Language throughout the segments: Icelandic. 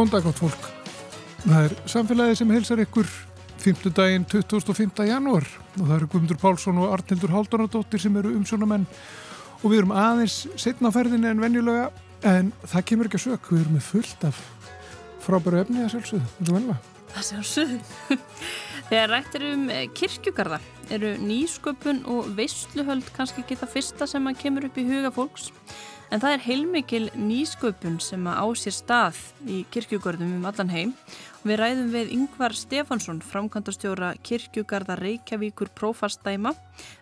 Góðan dag átt fólk. Það er samfélagið sem helsar ykkur 5. daginn 25. janúar og það eru Guðmundur Pálsson og Arnildur Haldunadóttir sem eru umsjónamenn og við erum aðeins setna á ferðinni en venjulega en það kemur ekki að sök, við erum með fullt af frábæru efni að sjálfsögðu, þetta er velva. Það sjálfsögðu. Þegar rættir um kirkjugarða eru nýsköpun og veistluhöld kannski ekki það fyrsta sem að kemur upp í huga fólks En það er heilmikil nýsköpun sem að á sér stað í kirkjugörðum um allan heim. Við ræðum við Yngvar Stefansson, framkvæmdastjóra kirkjugarða Reykjavíkur prófastæma,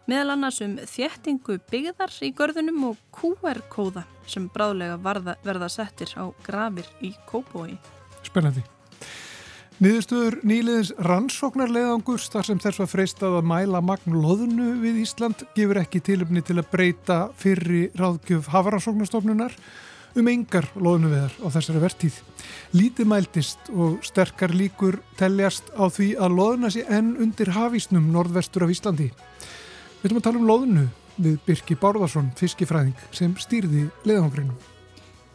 meðal annars um þjettingu byggðar í görðunum og QR-kóða sem bráðlega verða settir á grafir í Kópói. Spennandi. Niðurstöður nýliðins rannsóknarleðangurs þar sem þess var freistað að mæla magn loðnu við Ísland gefur ekki tilöfni til að breyta fyrri ráðgjöf hafaransóknarstofnunar um engar loðnu viðar á þessari vertíð. Lítið mæltist og sterkar líkur telljast á því að loðna sé enn undir hafísnum norðvestur af Íslandi. Við ætlum að tala um loðnu við Birki Bárðarsson, fiskifræðing sem stýrði leðangreinum.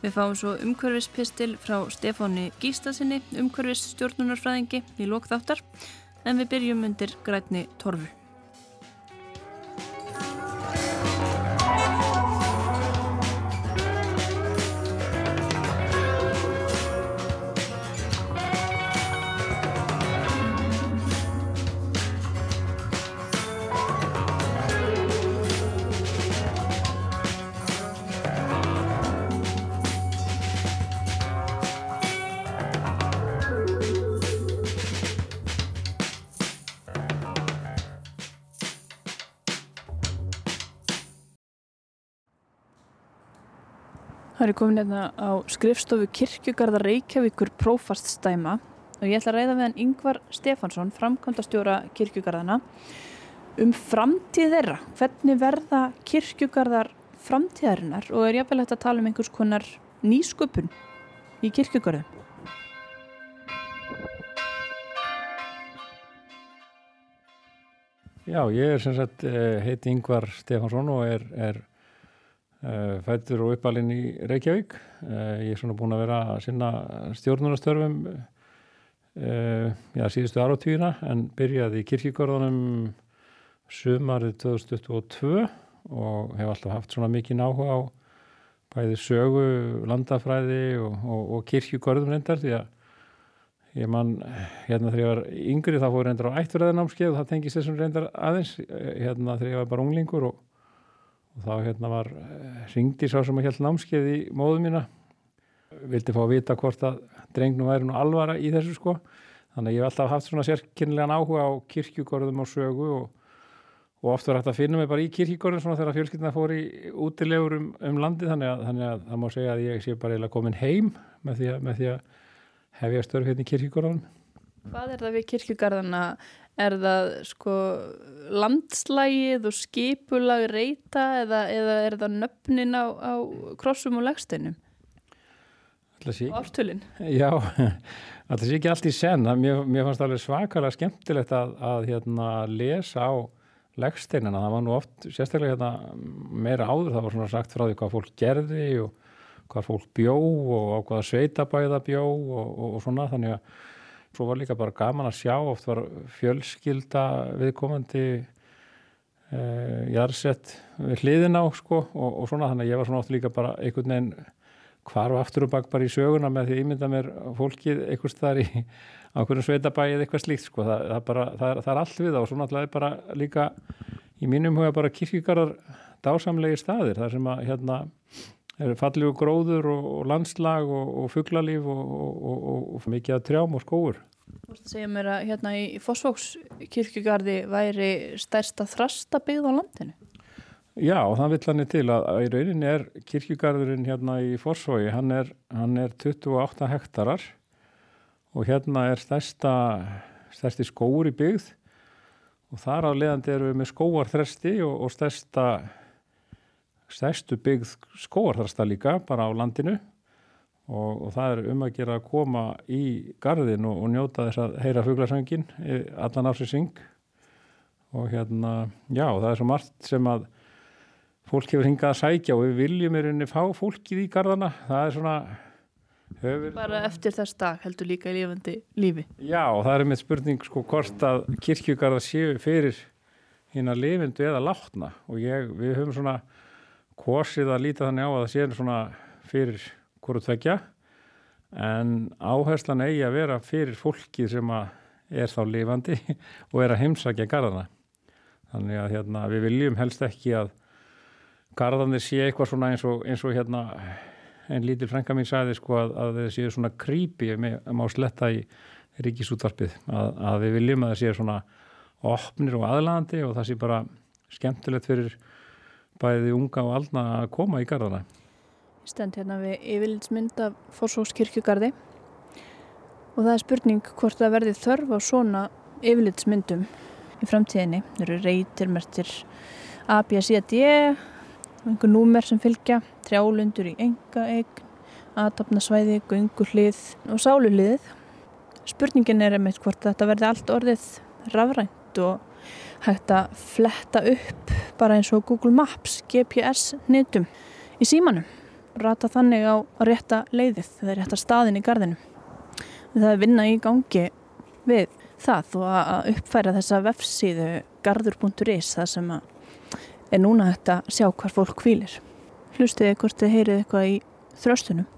Við fáum svo umhverfispistil frá Stefáni Gístasinni, umhverfisstjórnunarfræðingi í lókþáttar, en við byrjum undir grætni torfu. Það er komin hérna á skrifstofu Kirkjugarða Reykjavíkur prófaststæma og ég ætla að ræða við hann Yngvar Stefansson, framkvæmdastjóra Kirkjugarðana um framtíð þeirra. Hvernig verða Kirkjugarðar framtíðarinnar og er jáfnvel hægt að tala um einhvers konar nýsköpun í Kirkjugarðu? Já, ég er sem sagt eh, heiti Yngvar Stefansson og er, er fættur og uppalinn í Reykjavík. Eh, ég er svona búin að vera að sinna stjórnunastörfum eh, já, síðustu áratvíðina en byrjaði í kirkigörðunum sumarið 2022 og hef alltaf haft svona mikið náhuga á bæði sögu, landafræði og, og, og kirkigörðum reyndar því að ég man hérna þegar ég var yngri þá fór reyndar á ættverðarnámskeið og það tengist þessum reyndar aðeins hérna þegar ég var bara unglingur og og þá hérna var ringdi sá sem að held námskeið í móðu mína. Vildi fá að vita hvort að drengnum væri nú alvara í þessu sko. Þannig að ég hef alltaf haft svona sérkynlegan áhuga á kirkjugorðum og sögu og, og oft var hægt að finna mig bara í kirkjugorðum svona þegar fjölskyldina fór í útilegur um, um landi þannig að, þannig að það má segja að ég sé bara eiginlega komin heim með því að, með því að hef ég störf hérna í kirkjugorðum Hvað er það við kirkjugarðana Er það sko landslægið og skipulag reyta eða, eða er það nöfnin á, á krossum og legsteinum? Ártulinn? Já, það sé ekki allt í sen. Mér, mér fannst alveg svakalega skemmtilegt að, að hérna, lesa á legsteinina. Það var nú oft sérstaklega hérna, meira áður. Það var svona sagt frá því hvað fólk gerði og hvað fólk bjó og á hvaða sveitabæða bjó og, og, og svona. Þannig að svo var líka bara gaman að sjá oft var fjölskylda viðkomandi eh, jarðsett við hliðin á sko og, og svona þannig að ég var svona oft líka bara einhvern veginn hvar og aftur og bakk bara í söguna með því ímynda mér fólkið einhvers þar í ákveðinu sveitabæið eitthvað slíkt sko. Það, það, bara, það, er, það er allt við það og svona alltaf bara líka í mínum huga bara kirkigarðar dásamlegi staðir þar sem að hérna er fallegu gróður og, og landslag og, og fugglalíf og, og mikið að trjám og skóur. Þú veist að segja mér að hérna í Fossvóks kirkjugarði væri stærsta þrasta byggð á landinu? Já, og það vill hann til að, í rauninni er kirkjugarðurinn hérna í Fossvói, hann er, hann er 28 hektarar og hérna er stærsta, stærsti skóur í byggð og þar á leðandi eru við með skóarþresti og stærsta stærstu byggð skóarþarsta líka bara á landinu. Og, og það er um að gera að koma í gardin og, og njóta þess að heyra fuglarsöngin allan á sig syng og hérna, já, það er svo margt sem að fólk hefur hingað að sækja og við viljum er unni fá fólkið í gardana það er svona Hefur bara eftir þess dag heldur líka í lifandi lífi. Já, og það er með spurning sko hvort að kirkjugarða séu fyrir hérna lifindu eða látna. Og ég, við höfum svona kosið að líta þannig á að það séu svona fyrir hverju tvekja en áherslan eigi að vera fyrir fólki sem er þá lifandi og er að heimsækja garðana. Þannig að hérna, við viljum helst ekki að garðanir sé eitthvað svona eins og, eins og hérna en lítil frænka mín sagði sko að, að það séu svona creepy má sletta í ríkisútvarpið að, að við viljum að það séu svona opnir og aðlandi og það sé bara skemmtilegt fyrir bæði unga og aldna að koma í gardana. Stend hérna við yfirlitsmynd af Fossókskirkjugarði og það er spurning hvort það verði þörf á svona yfirlitsmyndum í framtíðinni. Það eru reytir, mertir, A, B, C, D einhver númer sem fylgja, trjálundur í enga eign, aðtapnasvæði, gunguhlið og sáluhlið. Spurningin er einmitt hvort þetta verði allt orðið rafrænt og hægt að fletta upp bara eins og Google Maps, GPS nitum í símanum. Rata þannig á rétta leiðið, er rétta staðin í gardinu. Það er vinna í gangi við það og að uppfæra þessa vefsíðu gardur.is það sem er núna hægt að sjá hvar fólk kvílir. Hlustiði hvort þið heyrið eitthvað í þröstunum.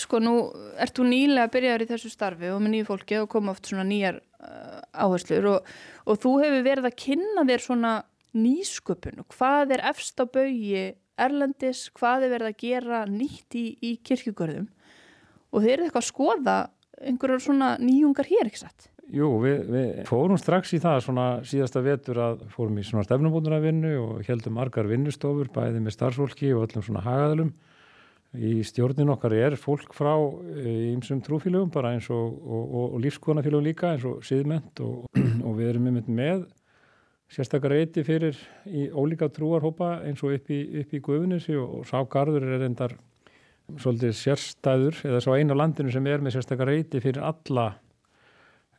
Sko nú ert þú nýlega að byrja í þessu starfi og með nýju fólki og koma oft svona nýjar uh, áherslur og, og þú hefur verið að kynna þér svona nýsköpun og hvað er efst á baui Erlendis, hvað er verið að gera nýtt í, í kirkjugörðum og þeir eru eitthvað að skoða einhverjar svona nýjungar hér, ekki satt? Jú, við, við fórum strax í það svona síðasta vetur að fórum í svona stefnumbúnduna vinnu og heldum margar vinnustofur bæði með starfsfólki og öllum svona hagaðalum. Í stjórnin okkar er fólk frá einsum eh, trúfélögum bara eins og, og, og, og lífskoðanafélögum líka eins og síðment og við erum með með sérstakar reyti fyrir í ólíka trúarhópa eins og upp í, upp í Guðunissi og, ságarður er endar svolítið sérstæður eða svo einu landinu sem er með sérstakar reyti fyrir alla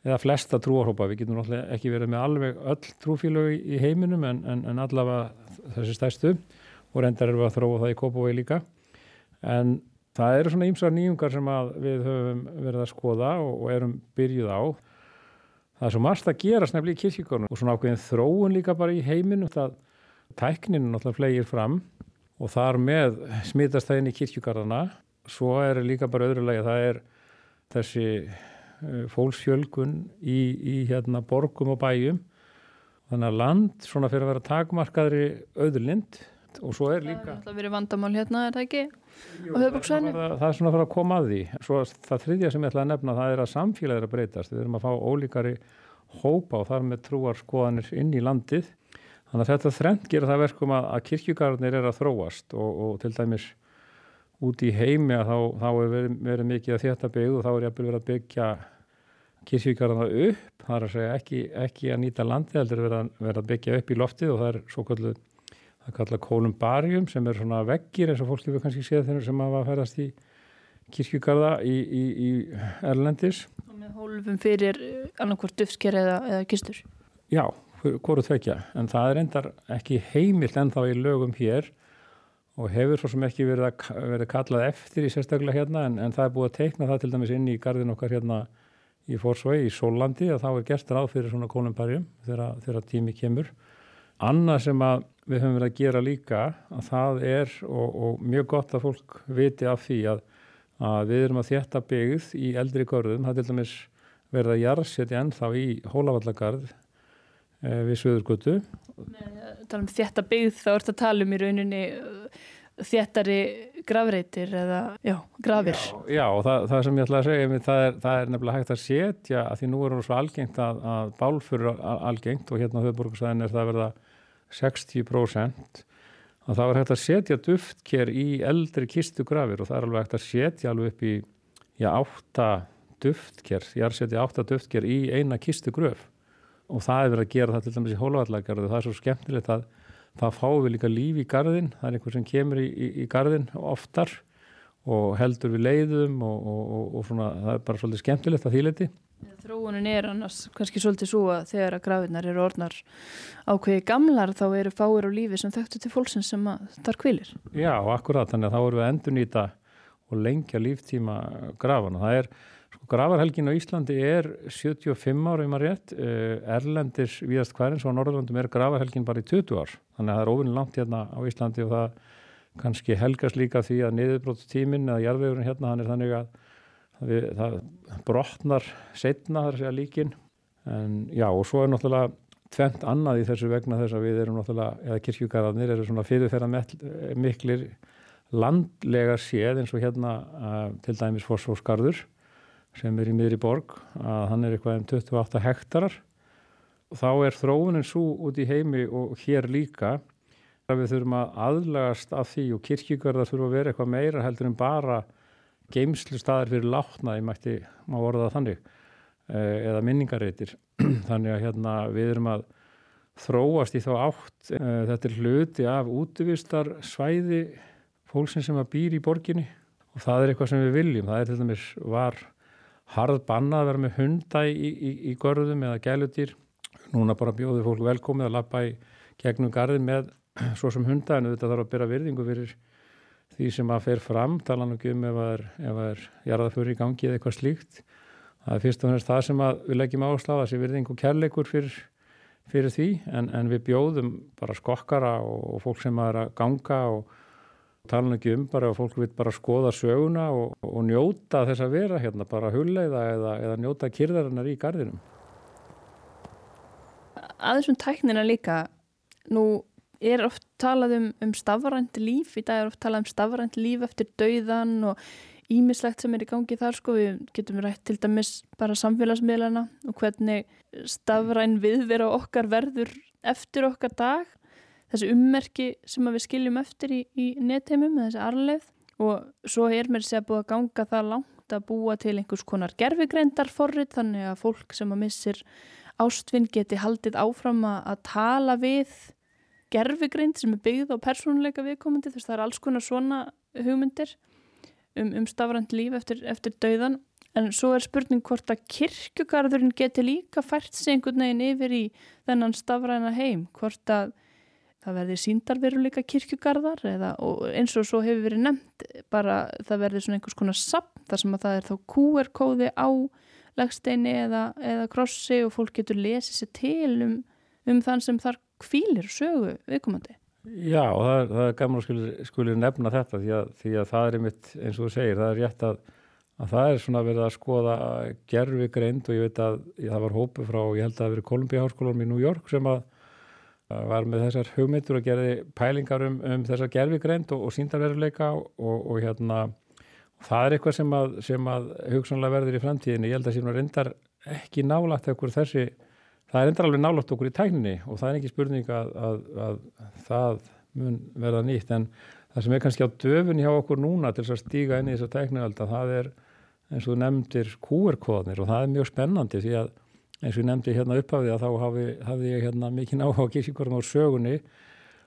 eða flesta trúarhópa. Við getum náttúrulega ekki verið með alveg öll trúfílög í heiminum en, en, en allavega þessi stæstu og reyndar eru við að þróa það í Kópavói líka. En það eru svona ímsar nýjungar sem við höfum verið að skoða og, og erum byrjuð á. Það er svo margt að gera snefnilega í kirkjökunum og svona ákveðin þróun líka bara í heiminum það tækninu náttúrulega flegir fram og þar með smitast það inn í kirkjögarðana svo er líka bara öðrulega það er þessi eh, fólksjölgun í, í hérna borgum og bæjum. Þannig að land svona fyrir að vera takmarkaðri auðurlind og svo er líka... Það er alltaf verið vandamál hérna, er það ekki? Jú, það, það, það er svona að fara að koma að því. Svo það þriðja sem ég ætla að nefna það er að samfélagir að breytast. Við erum að fá ólíkari hópa og þar með trúar skoðanir inn í landið. Þannig að þetta þrengt gera það verkum að, að kirkjugarnir er að þróast og, og til dæmis út í heimi að þá, þá er verið, verið mikið að þetta byggð og þá er jæfnvel verið að byggja kirkjugarna upp. Það er að segja ekki, ekki að nýta landið, heldur verið að byggja upp í loftið og það er svo er kallað kolumbarium sem er svona veggir eins og fólk hefur kannski séð þeirra sem hafa að ferast í kirkjugarða í, í, í Erlendis. Og með hólfum fyrir eh, annarkvort dufsker eða, eða kistur? Já, hvoru tvekja, en það er endar ekki heimilt ennþá í lögum hér og hefur svo sem ekki verið, að, verið kallað eftir í sérstaklega hérna en, en það er búið að teikna það til dæmis inn í gardin okkar hérna í Forsvei í Sólandi að þá er gert ráð fyrir svona kolumbarium þegar, þegar tími kemur. Annað sem að við höfum verið að gera líka að það er og, og mjög gott að fólk viti af því að, að við erum að þétta byggð í eldri görðum, það til dæmis verið að jarðsetja ennþá í Hólavallagarð e, við Suðurgötu. Tala um þétta byggð þá ert að tala um í rauninni uh, þéttari gravreitir eða, já, gravir. Já, já og það, það sem ég ætla að segja, það er, það er nefnilega hægt að setja að því nú er það svo algengt að, að bálfur algengt og hérna á höfðborgarsæðin er það að verða 60% að það var hægt að setja duftker í eldri kistugrafir og það er alveg hægt að setja alveg upp í já, átta duftker, ég er að setja átta duftker í eina kistugröf og það er verið að gera það til dæmis í hólavallagarðu það er svo skemmtilegt að það fáum við líka líf í gardin, það er einhver sem kemur í, í, í gardin oftar og heldur við leiðum og, og, og, og svona, það er bara svolítið skemmtilegt að þýleiti Þróunin er annars kannski svolítið svo að þegar að grafinnar eru orðnar ákveði gamlar þá eru fáir á lífi sem þekktu til fólksins sem þar kvilir. Já, akkurat, þannig að þá eru við endur nýta og lengja líftíma grafana. Það er, sko, gravarhelgin á Íslandi er 75 ára, ef maður rétt, eh, Erlendis viðast hverjins og á Norðurlandum er gravarhelgin bara í 20 ár. Þannig að það er ofinni langt hérna á Íslandi og það kannski helgast líka því að niðurbróttíminn eða jarðvegurinn hérna, hann er þannig að við, það brotnar setna þar að líkin. En já og svo er náttúrulega tvent annað í þessu vegna þess að við erum náttúrulega, eða kirkjugarðarnir eru svona fyrirferða miklir landlega séð eins og hérna uh, til dæmis Fossósgarður sem er í miðri borg að hann er eitthvað um 28 hektarar. Og þá er þróunin svo út í heimi og hér líka að við þurfum að aðlagast af því og kirkjugarðar þurfum að vera eitthvað meira heldur en bara geimslu staðar fyrir látna, ég mætti má orða þannig, eh, eða minningareitir. þannig að hérna við erum að þróast í þá átt, eh, þetta er hluti af útvistar svæði fólksinn sem að býr í borginni og það er eitthvað sem við viljum. Það er til dæmis var harð bannað að vera með hunda í, í, í görðum eða gælutýr. Núna bara bjóður fólk velkomið að lappa í gegnum garðin með svo sem hunda en þetta þarf að byrja virðingu fyrir því sem að fer fram, tala nú ekki um ef það er, jarðaföru í gangi eða eitthvað slíkt. Það er fyrst og fremst það sem við leggjum áslá, þessi virðing og kærleikur fyrir, fyrir því, en, en við bjóðum bara skokkara og, og fólk sem er að ganga og tala nú ekki um bara og fólk vil bara skoða söguna og, og njóta þess að vera hérna, bara hulleiða eða, eða njóta kyrðarinnar í gardinum. Aðeins um tæknina líka, nú er oft talað um, um stafrænt líf, í dag er oft talað um stafrænt líf eftir dauðan og ímislegt sem er í gangi þar sko, við getum rætt til dæmis bara samfélagsmiðlana og hvernig stafræn viðvera okkar verður eftir okkar dag, þessi ummerki sem við skiljum eftir í, í netheimum, þessi arleið og svo er mér sér búa að ganga það langt að búa til einhvers konar gerfigreindarforrið þannig að fólk sem að missir ástfinn geti haldið áfram að tala við gerfigrind sem er byggð á persónuleika viðkomandi þess að það er alls konar svona hugmyndir um, um stafrænt líf eftir, eftir dauðan en svo er spurning hvort að kirkjugarðurinn geti líka fært sig einhvern veginn yfir í þennan stafræna heim hvort að það verði síndarveruleika kirkjugarðar eða, eins og svo hefur verið nefnt bara það verði svona einhvers konar samt þar sem að það er þá QR-kóði á legsteini eða, eða krossi og fólk getur lesið sér til um, um þann sem þar kvílir sögu viðkomandi. Já og það er, það er gaman að skulir nefna þetta því að, því að það er einmitt eins og þú segir, það er rétt að, að það er svona verið að skoða gerfi greind og ég veit að það var hópu frá, ég held að það hefur verið Columbia Háskólanum í New York sem að var með þessar hugmyndur og gerði pælingar um, um þessar gerfi greind og, og síndarveruleika og, og hérna það er eitthvað sem að, sem að hugsanlega verður í framtíðinu, ég held að síðan reyndar ekki nálagt ekkur þessi það er endur alveg nálátt okkur í tækninni og það er ekki spurning að, að, að það mun verða nýtt. En það sem er kannski á döfun hjá okkur núna til að stíga inn í þessa tæknivalda það er eins og nefndir QR-kóðnir og það er mjög spennandi því að eins og ég nefndi hérna upphafið að þá hafi, hafi ég hérna mikið náha á kísíkorðum á sögunni.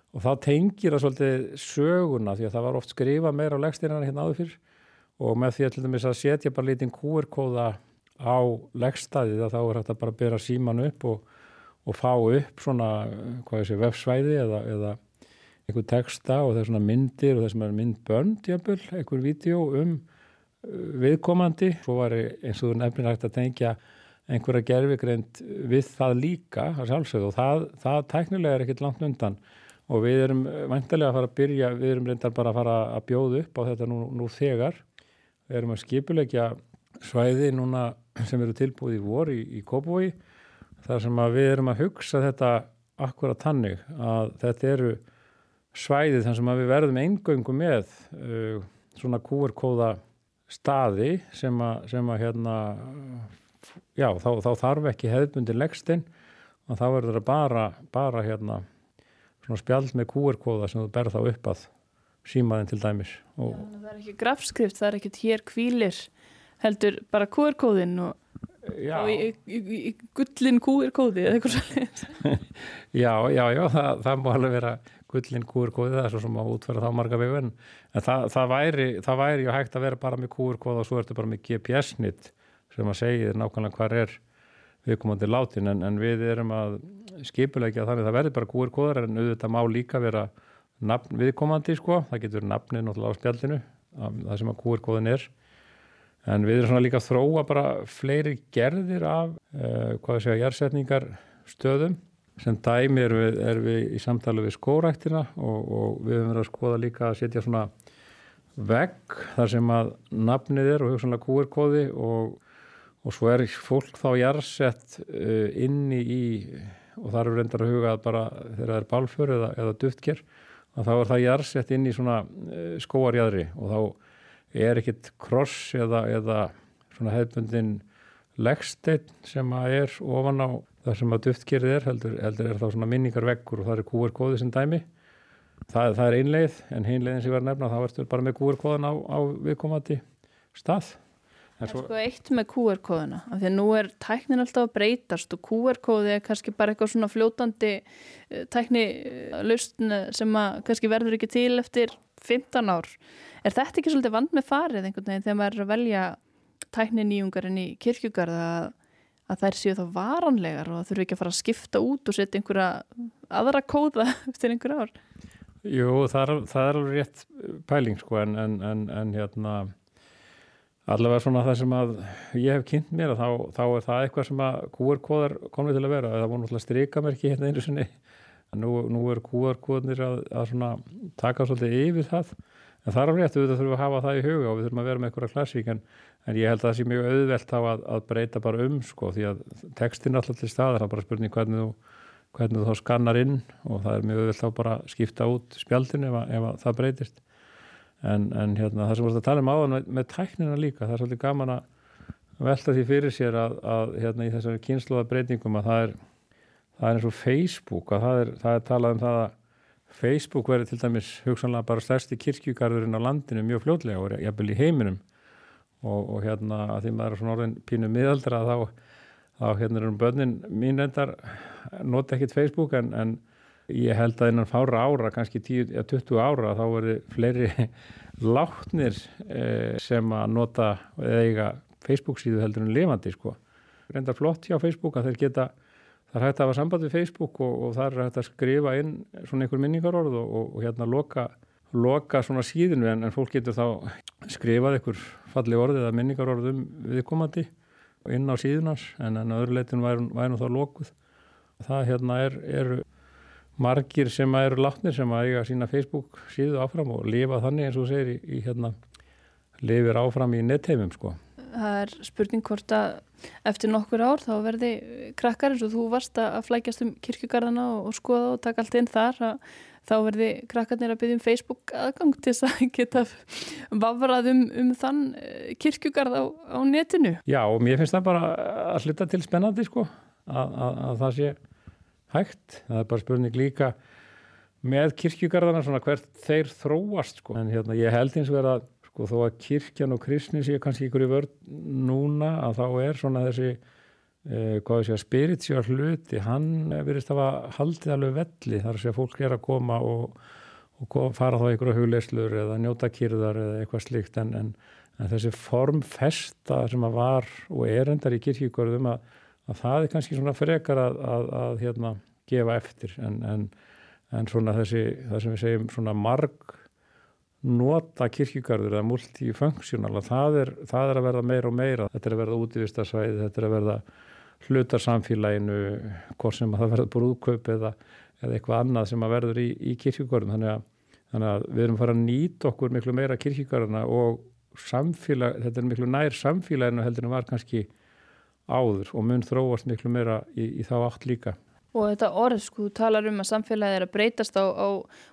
Og þá tengir það svolítið söguna því að það var oft skrifa meira á leggstýrina hérna áður fyrr. Og með því að, að setja bara lítinn QR-kóða á leggstaðið að þá er að bara bera síman upp og, og fá upp svona, hvað ég sé, vefsvæði eða, eða einhver texta og það er svona myndir og það sem er myndbönd jafnvel, einhver vídeo um uh, viðkomandi. Svo var eins og nefnir hægt að tengja einhverja gerfigreind við það líka að sjálfsögðu og það, það tæknilega er ekkit langt undan. Og við erum vantilega að fara að byrja, við erum reyndar bara að fara að bjóða upp á þetta nú, nú þegar. Við erum að skipulegja svæði núna sem eru tilbúið í vor í, í Kópavogi þar sem við erum að hugsa þetta akkurat tannig að þetta eru svæði þar sem við verðum eingöngu með uh, svona QR-kóða staði sem að, sem að hérna, já þá, þá þarf ekki hefðbundi leggstinn og þá verður það bara, bara hérna svona spjald með QR-kóða sem þú berð þá upp að símaðin til dæmis. Já, það er ekki grafskrift, það er ekkert hér kvílir heldur bara QR-kóðin og, og í, í, í gullin QR-kóði eða eitthvað svolítið Já, já, já, það, það má alveg vera gullin QR-kóði, það er svo sem að útfæra þá marga vegu en það, það væri það væri ju hægt að vera bara með QR-kóð og svo ertu bara með GPS-nitt sem að segja nákvæmlega hvað er viðkomandi látin en, en við erum að skipulegja þannig að það verður bara kúir kóðar en auðvitað má líka vera nafn viðkomandi sko, það getur nafni náttúrulega á spjaldinu, það sem að kúir kóðin er en við erum svona líka að þróa bara fleiri gerðir af uh, hvað sé að jærsetningar stöðum sem dæmi er við, er við í samtali við skóræktina og, og við höfum verið að skoða líka að setja svona vegg þar sem að nafnið er og hugsanlega QR-kóði og, og svo er fólk þá jærsett uh, inni í og það eru reyndar að huga að bara þegar það er bálfur eða, eða duftker að þá er það jærsett inn í svona uh, skóarjæðri og þá er ekkit kross eða, eða svona hefðbundin leggsteinn sem að er ofan á það sem að duftkerið er heldur, heldur er þá svona minningar veggur og það er QR-kóði sem dæmi það, það er einleið en hinleiðin sem ég var að nefna þá ertur bara með QR-kóðan á, á viðkomandi stað Það er sko eitt með QR-kóðuna af því að nú er tæknin alltaf að breytast og QR-kóði er kannski bara eitthvað svona fljótandi eh, tækni lausn sem að kannski verður ekki til eftir 15 ár. Er þetta ekki svolítið vand með farið einhvern veginn þegar maður er að velja tækni nýjungarinn í kirkjugarða að, að þær séu þá varanlegar og þurfu ekki að fara að skipta út og setja einhverja aðra kóða eftir einhver ár? Jú, það er, það er alveg rétt pæling sko en, en, en, en hérna allavega svona það sem að ég hef kynnt mér að þá, þá er það eitthvað sem að QR-kóðar komið til að vera. Það voru náttúrulega strikamerki hérna einu sinni. Nú, nú er QR-kóðnir að, að taka svolítið yfir það en það er alveg rétt, við þurfum að hafa það í huga og við þurfum að vera með einhverja klassík en, en ég held að það sé mjög auðvelt á að, að breyta bara um sko því að textin alltaf til staðar, það er bara spurning hvernig þú, hvernig þú þá skannar inn og það er mjög auðvelt á bara að skipta út spjaldin ef, að, ef að það breytist. En, en hérna, það sem voruð að tala um áðan með, með tæknina líka, það er svolítið gaman að velta því fyrir sér að, að hérna, í þessari kynsluða breytingum að það er, það er eins og Facebook að það er, það er talað um það að Facebook verður til dæmis hugsanlega bara stærsti kirkjugarðurinn á landinu mjög fljótlega og jafnvel í heiminum og, og hérna að því maður er svona orðin pínu miðaldra þá, þá hérna er um börnin mín endar nota ekkit Facebook en, en ég held að innan fára ára, kannski 10-20 ára þá verður fleiri látnir eh, sem að nota eða eiga Facebook síðu heldur en lifandi sko. Reyndar flott hjá Facebook að þeir geta, það er hægt að hafa samband við Facebook og, og það er hægt að skrifa inn svona einhver minningarorð og, og, og hérna loka, loka svona síðinu en, en fólk getur þá skrifað einhver falli orðið að minningarorðum viðkomandi inn á síðunars en en öðru leitin væri, væri nú þá lokuð. Það hérna er, eru margir sem eru látnir sem að eiga sína Facebook síðu áfram og lifa þannig eins og segir í, í hérna lifir áfram í nettheimum sko. Það er spurning hvort að eftir nokkur ár þá verði krakkar eins og þú varst að flækjast um kirkjugarðana og, og skoða og taka allt inn þar að þá verði krakkarnir að byggja um Facebook aðgang til þess að geta vafrað um, um þann eh, kirkjugarð á, á netinu. Já og mér finnst það bara að sluta til spennandi sko að, að, að það sé hægt. Það er bara spurning líka með kirkjugarðana svona hvert þeir þróast sko. En hérna ég held eins og verið að sko þó að kirkjan og kristni sé kannski ykkur í vörð núna að þá er svona þessi eh, hvað sé að spirituál hluti hann verist að haldið alveg velli. Þar sé að fólk er að koma og, og fara þá ykkur á hugleislur eða njóta kyrðar eða eitthvað slikt en, en, en þessi formfesta sem að var og er endar í kirkjugörðum að að það er kannski svona frekar að, að, að hérna, gefa eftir. En, en svona þessi, það sem við segjum svona marg nota kirkjugarður eða multifunksional það það er að verða meira og meira þetta er að verða útífistarsvæði, þetta er að verða hlutarsamfélaginu hvort sem að það verður brúðkaup eða, eða eitthvað annað sem að verður í, í kirkjugarðum þannig, þannig að við erum fara að nýta okkur miklu meira kirkjugarðuna og samfélag, þetta er miklu nær samfélaginu heldur en var kannski áður og mun þróast miklu meira í, í þá átt líka. Og þetta orð, sko, þú talar um að samfélagið er að breytast á, á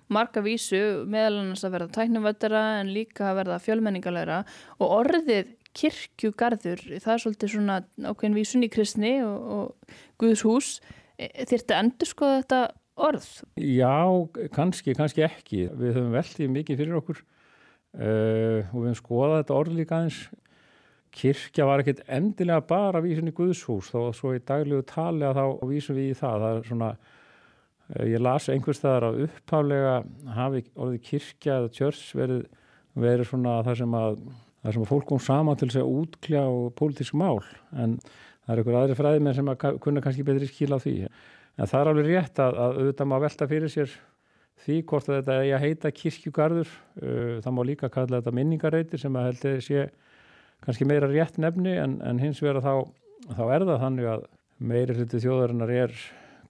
marga vísu, meðal annars að verða tæknumvættara en líka að verða fjölmenningalæra og orðið kirkjugarður, það er svolítið svona ákveðin vísun í kristni og, og Guðs hús, e, þyrfti endur sko þetta orð? Já, kannski, kannski ekki. Við höfum veldið mikið fyrir okkur uh, og við höfum skoðað þetta orð líka aðeins kirkja var ekkert endilega bara vísun í Guðshús þó að svo í daglegu tali að þá vísum við í það. Það er svona, eh, ég las einhvers staðar að upphálega hafi orðið kirkja eða tjörs verið, verið svona það sem að það er sem að fólk kom saman til að útkljá pólitísk mál. En það er einhver aðri fræðimenn sem að kunna kannski betri skila því. En það er alveg rétt að, að auðvitað má velta fyrir sér því hvort að þetta er að heita kirkjugarður. Uh, það má líka kalla þetta minningareitir sem að held kannski meira rétt nefni en, en hins vegar þá, þá er það þannig að meiri hluti þjóðarinnar er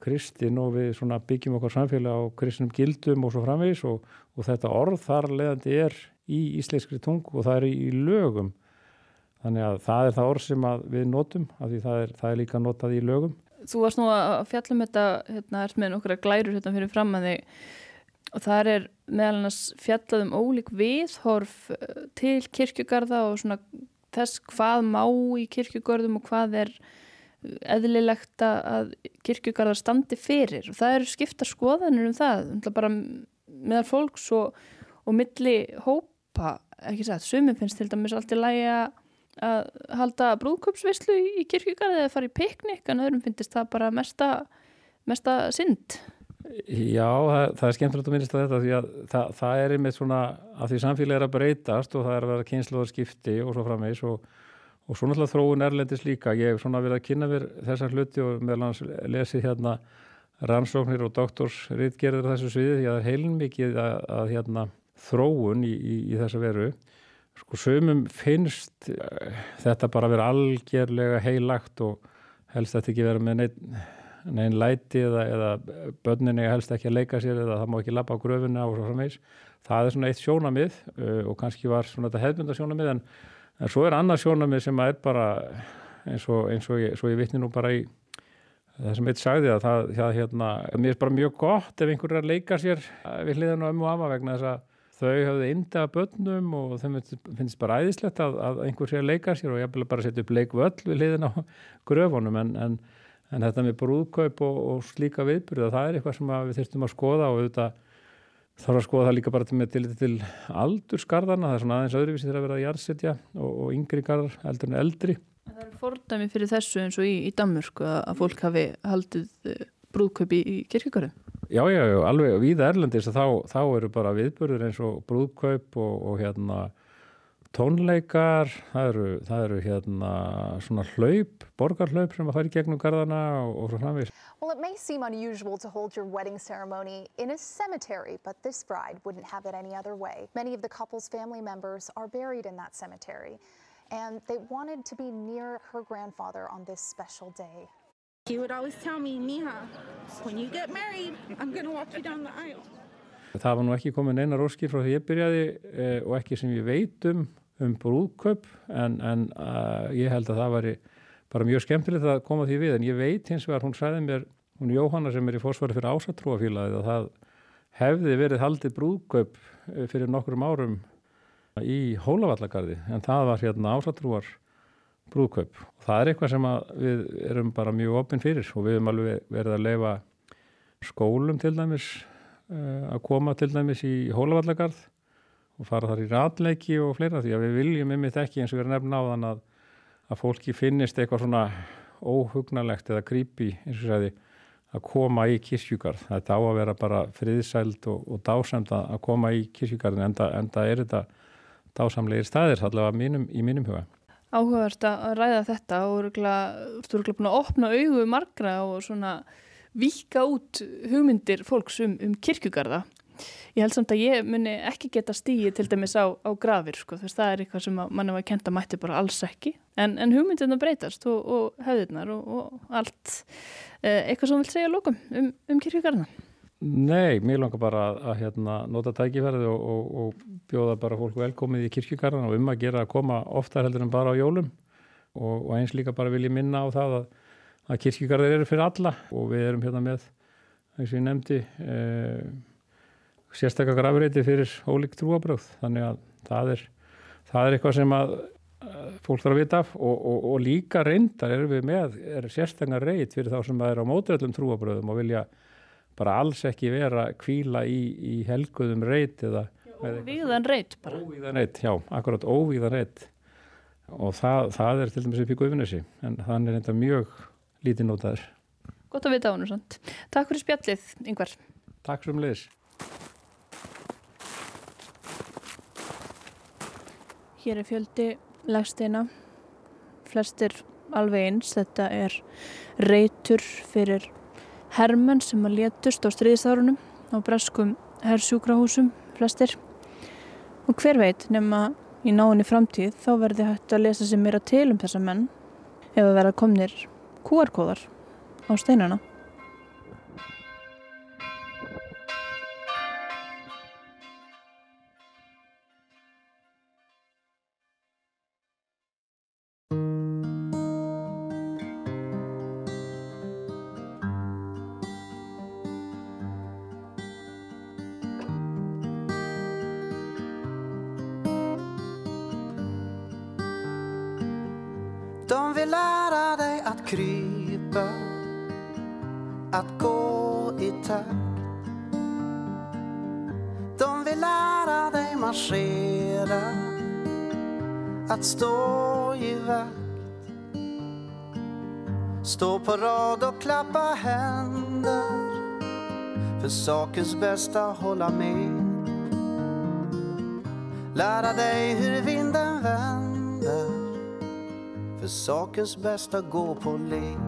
kristin og við byggjum okkar samfélag á kristinum gildum og svo framvegis og, og þetta orð þar leðandi er í íslenskri tung og það er í lögum. Þannig að það er það orð sem við notum af því það er, það er líka notað í lögum. Þú varst nú að fjallum þetta hérna, er með nokkura glærur hérna fyrir fram að þig. Og það er meðal annars fjallað um ólík viðhorf eh, til kirkjugarða og svona þess hvað má í kirkjugörðum og hvað er eðlilegt að kirkjugarðar standi fyrir og það eru skipta skoðanir um það, bara meðal fólks og, og milli hópa, ekki sagt, sumið finnst til dæmis alltaf lægi að halda brúðköpsvislu í kirkjugarði eða fara í piknik, en öðrum finnst það bara mesta, mesta synd. Já, það, það er skemmtilegt að minnast að þetta því að það, það er einmitt svona að því samfélagi er að breytast og það er að vera kynsluðar skipti og svo framvegs og og svo náttúrulega þróun erlendis líka. Ég hef svona verið að kynna mér þessar hluti og meðal hans lesið hérna rannsóknir og doktorsritgerður þessu sviði því að það er heilmikið að, að hérna þróun í, í, í þessa veru. Sko sömum finnst uh, þetta bara að vera algjörlega heilagt og helst þetta ekki vera með neinn neinn læti eða, eða börninni helst ekki að leika sér eða það má ekki lappa á gröfuna og svo framvegs það er svona eitt sjónamið uh, og kannski var svona þetta hefðbunda sjónamið en en svo er annað sjónamið sem er bara eins og, eins og ég, ég vittni nú bara í það sem eitt sagði að það, það hérna, mér er bara mjög gott ef einhver er að leika sér við hliðan og ömmu og afa vegna þess að þau hafði indega börnum og þeim finnst bara æðislegt að, að einhver sé að leika sér og ég vil bara setja upp leikvöll við hliðan á gröfunum en, en, en þetta með brúðkaup og, og slíka viðbyrða það er eitthvað sem við þurftum að skoða og auðvitað þarf að skoða það líka bara til, til, til aldursgarðarna, það er svona aðeins öðruvísi þegar að vera að jarðsetja og, og yngri garðar eldur en eldri. Það er fordæmi fyrir þessu eins og í, í Danmörku að fólk hafi haldið eh, brúðkaup í, í kirkjökaru? Já, já, já, alveg víða Erlendis þá, þá eru bara viðbörður eins og brúðkaup og, og hérna tónleikar, það eru, það eru hérna svona hlaup, borgarhlaup sem að fara í gegnum gardana og, og svo framvís. Well, it may seem unusual to hold your wedding ceremony in a cemetery, but this bride wouldn't have it any other way. Many of the couple's family members are buried in that cemetery, and they wanted to be near her grandfather on this special day. He would always tell me, Mija, when you get married, I'm going to walk you down the aisle. Það var nú ekki komin eina róskir frá því ég byrjaði eh, og ekki sem ég veit um brúðköp en, en uh, ég held að það var bara mjög skemmtilegt að koma því við. En ég veit hins vegar, hún sæði mér hún Jóhanna sem er í fósfari fyrir ásatrúafílaðið að það hefði verið haldið brúðköp eh, fyrir nokkurum árum í Hólavallagarði en það var hérna ásatrúar brúðköp og það er eitthvað sem við erum bara mjög opinn fyrir. Og við erum alveg verið að leifa skólum til dæmis uh, að koma til dæmis í Hólavallagarð og fara þar í ratleiki og fleira því að við viljum ymmið ekki eins og við erum nefn á þann að, að fólki finnist eitthvað svona óhugnalegt eða creepy eins og segði að koma í kirkjugarð. Þetta á að vera bara friðsæld og, og dásamt að koma í kirkjugarðin enda, enda er þetta dásamlegir staðir allavega mínum, í mínum huga. Áhugavert að ræða þetta og þú eru búin að opna auðu margra og svona vika út hugmyndir fólks um, um kirkjugarða Ég held samt að ég muni ekki geta stíði til dæmis á, á grafir, sko, þess að það er eitthvað sem mann var að kenda mætti bara alls ekki. En, en hugmyndina breytast og, og höfðunar og, og allt. Eh, eitthvað sem þú vilt segja lókum um, um kirkjugarna? Nei, mér langar bara að, að hérna, nota tækifærið og, og bjóða bara fólk velkomið í kirkjugarna og um að gera að koma oftar heldur en bara á jólum og eins líka bara vil ég minna á það að, að kirkjugarðir eru fyrir alla og við erum hérna með, eins og ég nefndi, eh, sérstaklega grafreiti fyrir ólíkt trúabröð þannig að það er, það er eitthvað sem að fólk þarf að vita af og, og, og líka reyndar erum við með er sérstaklega reit fyrir þá sem er á mótöðlum trúabröðum og vilja bara alls ekki vera kvíla í, í helguðum reit eða Óvíðan reit bara. Óvíðan reit, já, akkurat óvíðan reit. Og það, það er til dæmis í guðvinnesi en þann er þetta mjög lítið nótaður Gott að vita á hann Takk fyrir spjallið, yngvar Takk sem leis Hér er fjöldi legsteina, flestir alveg eins. Þetta er reytur fyrir hermenn sem að létust á stríðstárunum á breskum hersjúkrahúsum, flestir. Og hver veit, nema í náinni framtíð, þá verði hægt að lesa sér meira til um þessa menn ef að vera komnir QR-kóðar á steinana. De vill lära dig att krypa, att gå i takt. De vill lära dig marschera, att stå i vakt. Stå på rad och klappa händer, för sakens bästa hålla med. Lära dig hur vinden vänder för sakens bästa gå på lek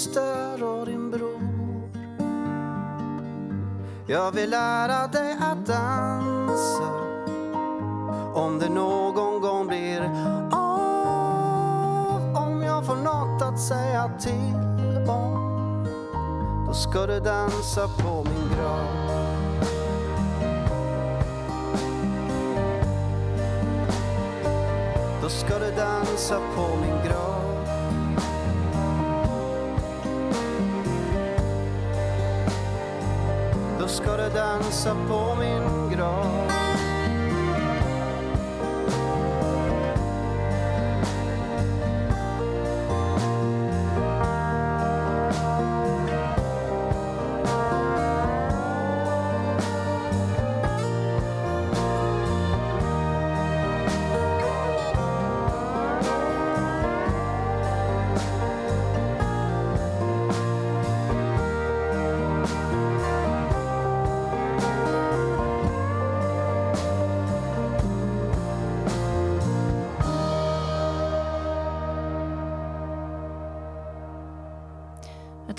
syster och din bror. Jag vill lära dig att dansa. Om det någon gång blir av om jag får något att säga till om då ska du dansa på min grav. Då ska du dansa på min grav. Support.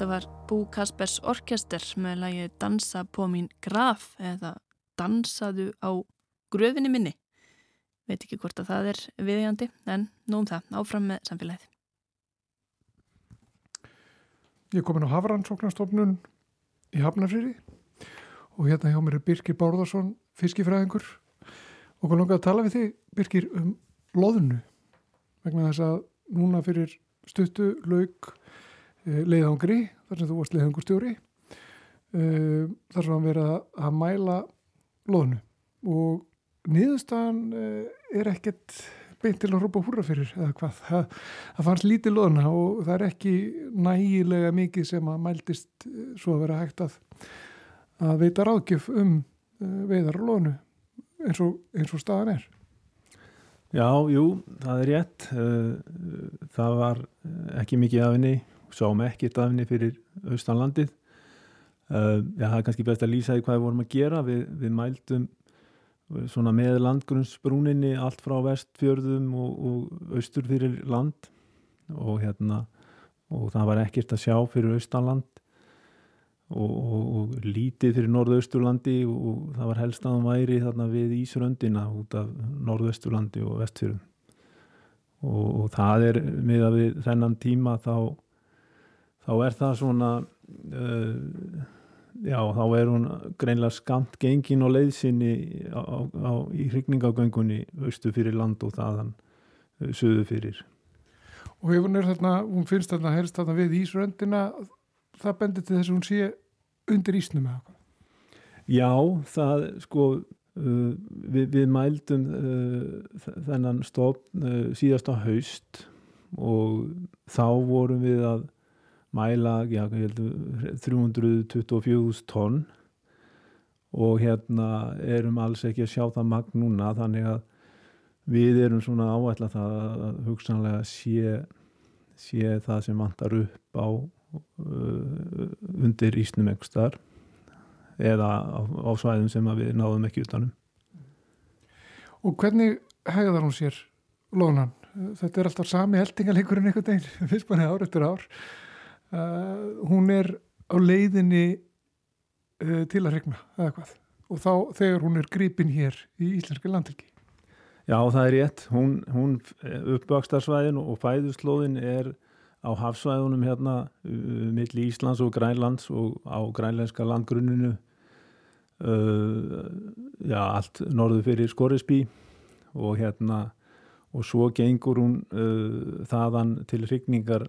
Þetta var Bú Kaspers Orkester með lagi Dansa på mín graf eða Dansaðu á gröfinni minni. Veit ekki hvort að það er viðjandi en nú um það, áfram með samfélagið. Ég er komin á Hafrannsóknarstofnun í Hafnarfriði og hérna hjá mér er Birgir Bárðarsson, fiskifræðingur og hvað langar að tala við þig, Birgir, um loðnu vegna þess að núna fyrir stuttu lauk eh, leiðangri, þar sem þú varst leiðangurstjóri eh, þar sem hann verið að- mæla loðnu. Og niðurstaðan eh, er ekkert beint til að hrópa húra fyrir eða hvað, það, það fannst lítið loðna og það er ekki nægilega mikið sem að mældist eh, svo að vera hægt að, að veita ráðgjöf um uh, veiðar og loðnu eins og, eins og staðan er. Já, jú, það er rétt. Það var ekki mikið af henni, sáum ekkert af henni fyrir austanlandið. Já, það er kannski best að lýsa því hvað við vorum að gera. Við, við mældum svona með landgrunnsbrúninni allt frá vestfjörðum og, og austur fyrir land og hérna og það var ekkert að sjá fyrir austanland og, og, og lítið fyrir norðausturlandi og það var helst að hann væri þarna við Ísröndina út af norðausturlandi og vestfjörðum og það er með að við þennan tíma þá þá er það svona uh, já, þá er hún greinlega skamt gengin og leiðsynni á, á, í hrykningagöngunni austu fyrir land og þaðan uh, söðu fyrir. Og ef hún er þarna, hún finnst þarna helst þarna við Ísröndina, það bendir til þess að hún sé undir Ísnum eða hvað? Já, það sko uh, við, við mældum uh, þennan stofn uh, síðasta haust og þá vorum við að mæla já, 324 tonn. Og hérna erum alls ekki að sjá það magn núna þannig að við erum svona áætla það að hugsanlega sé, sé það sem vantar upp á uh, undir Ísnum einhverstar eða á, á svæðum sem við náðum ekki utanum Og hvernig hegðar hún sér lónan? Þetta er alltaf sami heldingaleikurinn einhvern veginn, fyrst manni ár eftir ár uh, hún er á leiðinni uh, til að regna eða hvað. Og þá þegar hún er gripin hér í Íslenski landhelgi. Já það er rétt, hún, hún uppvakstarsvæðin og fæðuslóðin er á hafsvæðunum hérna uh, milli Íslands og Grænlands og á grænlenska landgrunninu. Uh, já allt norðu fyrir Skorisbí og hérna og svo gengur hún uh, þaðan til hrigningar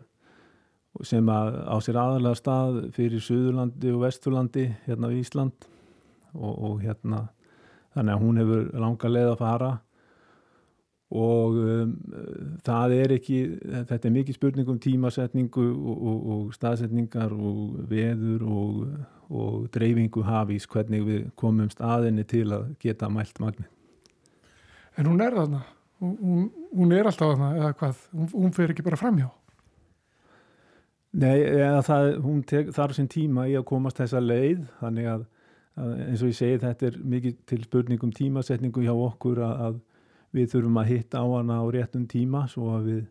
sem að á sér aðalega stað fyrir Suðurlandi og Vesturlandi hérna við Ísland. Og, og hérna þannig að hún hefur langa leið að fara. Og um, það er ekki þetta er mikið spurning um tímasetningu og, og, og staðsetningar og veður og dreifingu hafís hvernig við komum staðinni til að geta mælt magni En hún er þarna. Hún, hún er alltaf þarna eða hvað, hún, hún fer ekki bara framhjá Nei, það, hún þarf sín tíma í að komast þessa leið þannig að, að eins og ég segi þetta er mikið til spurningum tímasetningu hjá okkur að, að við þurfum að hitta á hana á réttum tíma svo að við,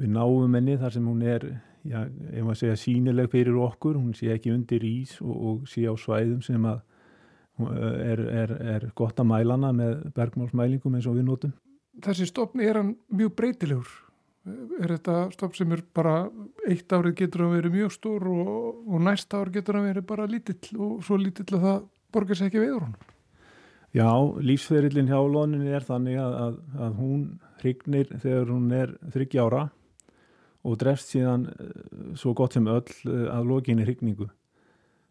við náum henni þar sem hún er, já, ef maður segja sínileg fyrir okkur, hún sé ekki undir ís og, og sé á svæðum sem að er, er, er gott að mæla hana með bergmálsmælingum eins og við notum. Þessi stofni er hann mjög breytilegur er þetta stopp sem er bara eitt árið getur að vera mjög stór og, og næsta ár getur að vera bara lítill og svo lítill að það borgar sér ekki veður honum. Já, lífsferillin hjá loninni er þannig að, að, að hún hrygnir þegar hún er þryggja ára og drefst síðan eh, svo gott sem öll eh, að lokinni hrygningu.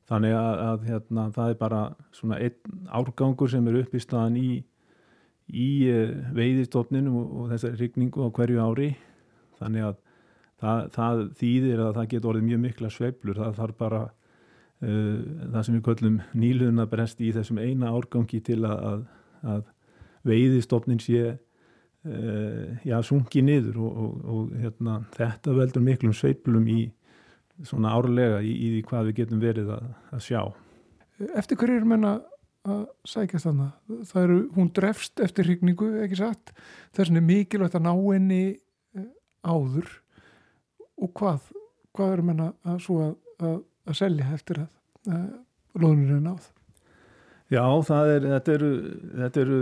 Þannig að, að hérna, það er bara svona einn árgangur sem er upp í staðan í, í eh, veiðistofninum og, og þessari hrygningu á hverju ári þannig að það, það þýðir að það getur orðið mjög mikla sveiflur. Það þarf bara uh, það sem við köllum nýluðuna brest í þessum eina árgangi til að, að, að veiðistofnin sé uh, já, sungi niður og, og, og hérna, þetta veldur miklum sveiflum í svona árlega í, í hvað við getum verið að, að sjá. Eftir hverju er menna að sækjast þannig? Það eru, hún drefst eftir hrigningu, ekki satt? Þess vegna er mikilvægt að ná henni áður og hvað, hvað er menna að svo að, að, að selja eftir að uh, lónur er náð? Já, er, þetta, eru, þetta, eru,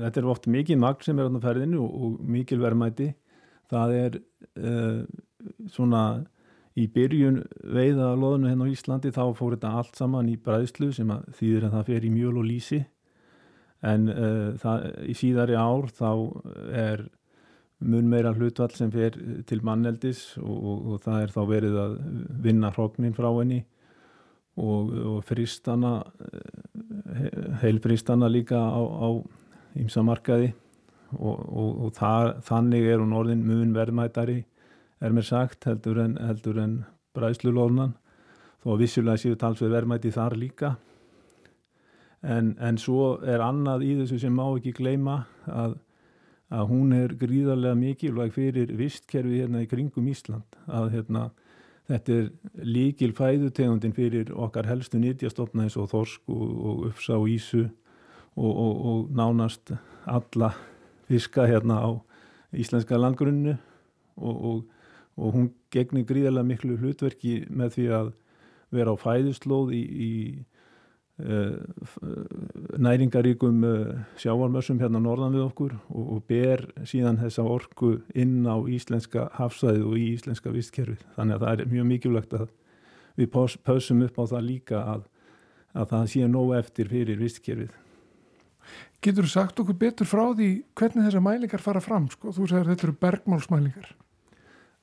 þetta eru oft mikið magn sem er á ferðinu og, og mikil verðmæti. Það er uh, svona í byrjun veiða loðinu hérna á Íslandi þá fór þetta allt saman í bræðslu sem að þýðir að það fer í mjöl og lísi en uh, það, í síðari ár þá er mun meira hlutvall sem fer til manneldis og, og, og það er þá verið að vinna hróknin frá henni og, og fristana heilfristana líka á, ímsamarkaði og það, þannig er hún orðin mun verðmætari er mér sagt heldur en, heldur en bræðslulóðnan þó að vissulega séu talsveð verðmæti þar líka. En, en svo er annað í þessu sem má ekki gleima að að hún er gríðarlega mikilvæg fyrir vistkerfi hérna í kringum Ísland að hérna þetta er líkil fæðutegundin fyrir okkar helstu nýtjastofna eins og þorsk og, og uppsá ísu og, og, og nánast alla fiska hérna á íslenska landgrunnu og hún gegnir gríðarlega miklu hlutverki með því að vera á fæðuslóð í, í næringaríkum eh, sjávarmössum hérna norðan við okkur og, og ber síðan þessa orku inn á íslenska hafsæði og í íslenska vistkerfi þannig að það er mjög mikilvægt að við pausum upp á það líka að, að það sé nóg eftir fyrir vistkerfið Getur þú sagt okkur betur frá því hvernig þessar mælingar fara fram? Sko? Þú segir þetta eru bergmálsmælingar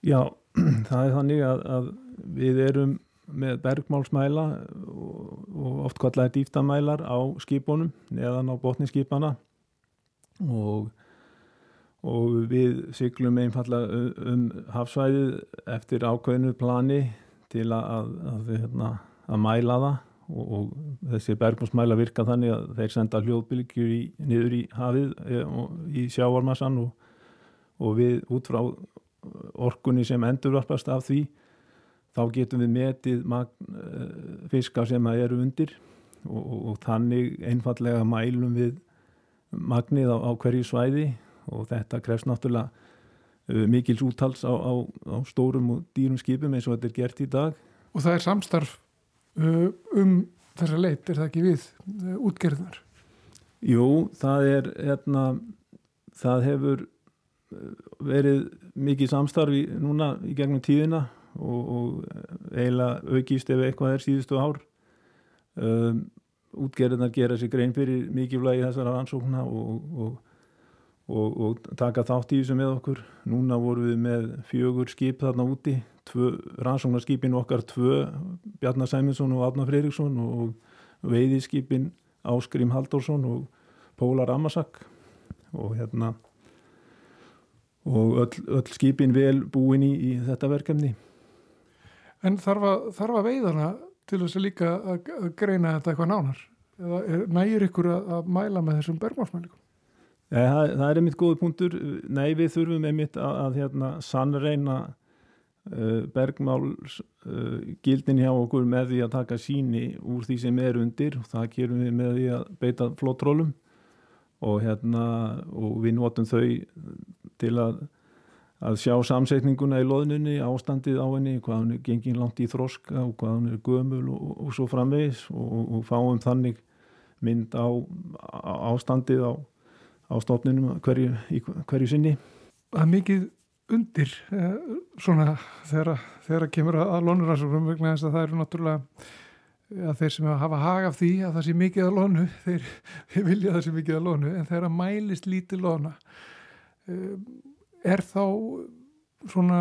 Já, það er þannig að, að við erum með bergmálsmæla og, og oft kallar dýftamælar á skipunum neðan á botniskipana og, og við syklum einfallega um hafsvæðið eftir ákveðinu plani til að, að, hérna, að mæla það. Og, og þessi bergmálsmæla virka þannig að þeir senda hljóðbylgjur niður í hafið e, í sjávarmassan og við út frá orkunni sem endurvarpast af því þá getum við metið magn, uh, fiska sem að eru undir og, og, og þannig einfallega mælum við magnið á, á hverju svæði og þetta krefst náttúrulega uh, mikils úttals á, á, á stórum og dýrum skipum eins og þetta er gert í dag. Og það er samstarf uh, um þessa leit, er það ekki við útgerðnar? Jú, það er hérna, það hefur verið mikið samstarfi núna í gegnum tíðina og, og eiginlega aukist ef eitthvað er síðustu ár. Um, útgerðinar gera sér grein fyrir mikilvægi þessara rannsókna og, og, og taka þátt í þessu með okkur. Núna vorum við með fjögur skip þarna úti rannsóknarskipin okkar tvö Bjarnar Sæminsson og Átnar Freiriksson og veiðiskipin Áskrím Halldórsson og Pólar Amasak og hérna og öll, öll skipin vel búin í, í þetta verkefni En þarf að, þarf að veiðana til þess að líka að, greina þetta eitthvað nánar? Eða nægir ykkur að, að mæla með þessum bergmálsmælikum? Ja, það, það er einmitt góð punktur. Nei, við þurfum einmitt að, að hérna, sannreina uh, bergmáls uh, hjá okkur með því að taka síni úr því sem er undir. Það gerum við með því að beita flótrólum og, hérna, og við notum þau til að að sjá samsetninguna í loðnunni, ástandið á henni, hvað hann er gengið langt í þroska og hvað hann er gömul og, og, svo framvegis og, og fáum þannig mynd á, á ástandið á, á stofninum hverju, hverju sinni. Það er mikið undir eh, svona þegar, þegar kemur að lónuransóknum vegna þess að það eru náttúrulega að þeir sem hafa hag af því að það sé mikið að lónu, þeir, þeir vilja að það sé mikið að lónu en þegar að mælist lítið lóna um, er þá svona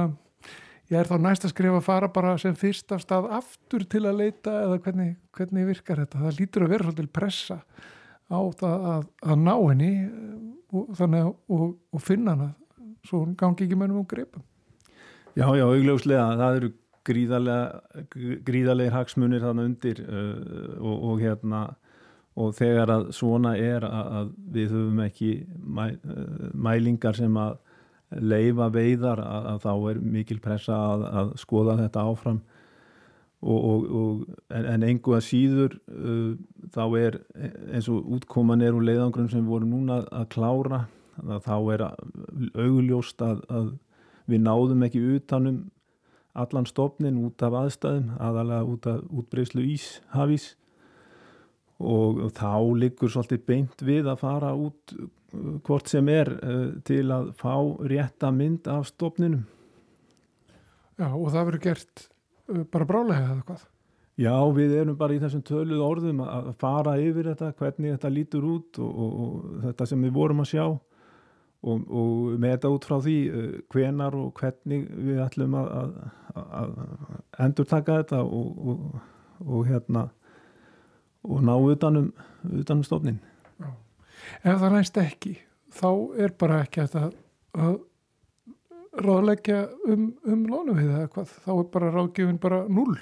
ég er þá næst að skrifa að fara bara sem fyrst af stað aftur til að leita eða hvernig, hvernig virkar þetta? Það lítur að vera svolítið pressa á það að, að ná henni og, þannig, og, og finna hana svo gangi ekki mennum um greipum Já, já, augljóslega það eru gríðarlega gríðarlega hagsmunir þannig undir uh, og, og hérna og þegar að svona er að, að við höfum ekki mæ, uh, mælingar sem að leifa veiðar að, að þá er mikil pressa að, að skoða þetta áfram. Og, og, og, en, en einhver að síður uh, þá er eins og útkoman er úr leiðangrun sem voru núna að klára þá er augljóst að, að við náðum ekki utanum allan stopnin út af aðstæðum aðalega út af útbreyslu ís hafís og þá liggur svolítið beint við að fara út hvort sem er uh, til að fá rétta mynd af stofninum. Já og það verður gert uh, bara brálega eða hvað? Já við erum bara í þessum töluð orðum að fara yfir þetta, hvernig þetta lítur út og, og, og þetta sem við vorum að sjá og, og með þetta út frá því uh, hvenar og hvernig við ætlum að, að, að endur taka þetta og hérna og ná utanum, utanum stofnin. Ef það næst ekki, þá er bara ekki að, að ráðleggja um, um lónu við eða hvað, þá er bara ráðgjöfin bara null.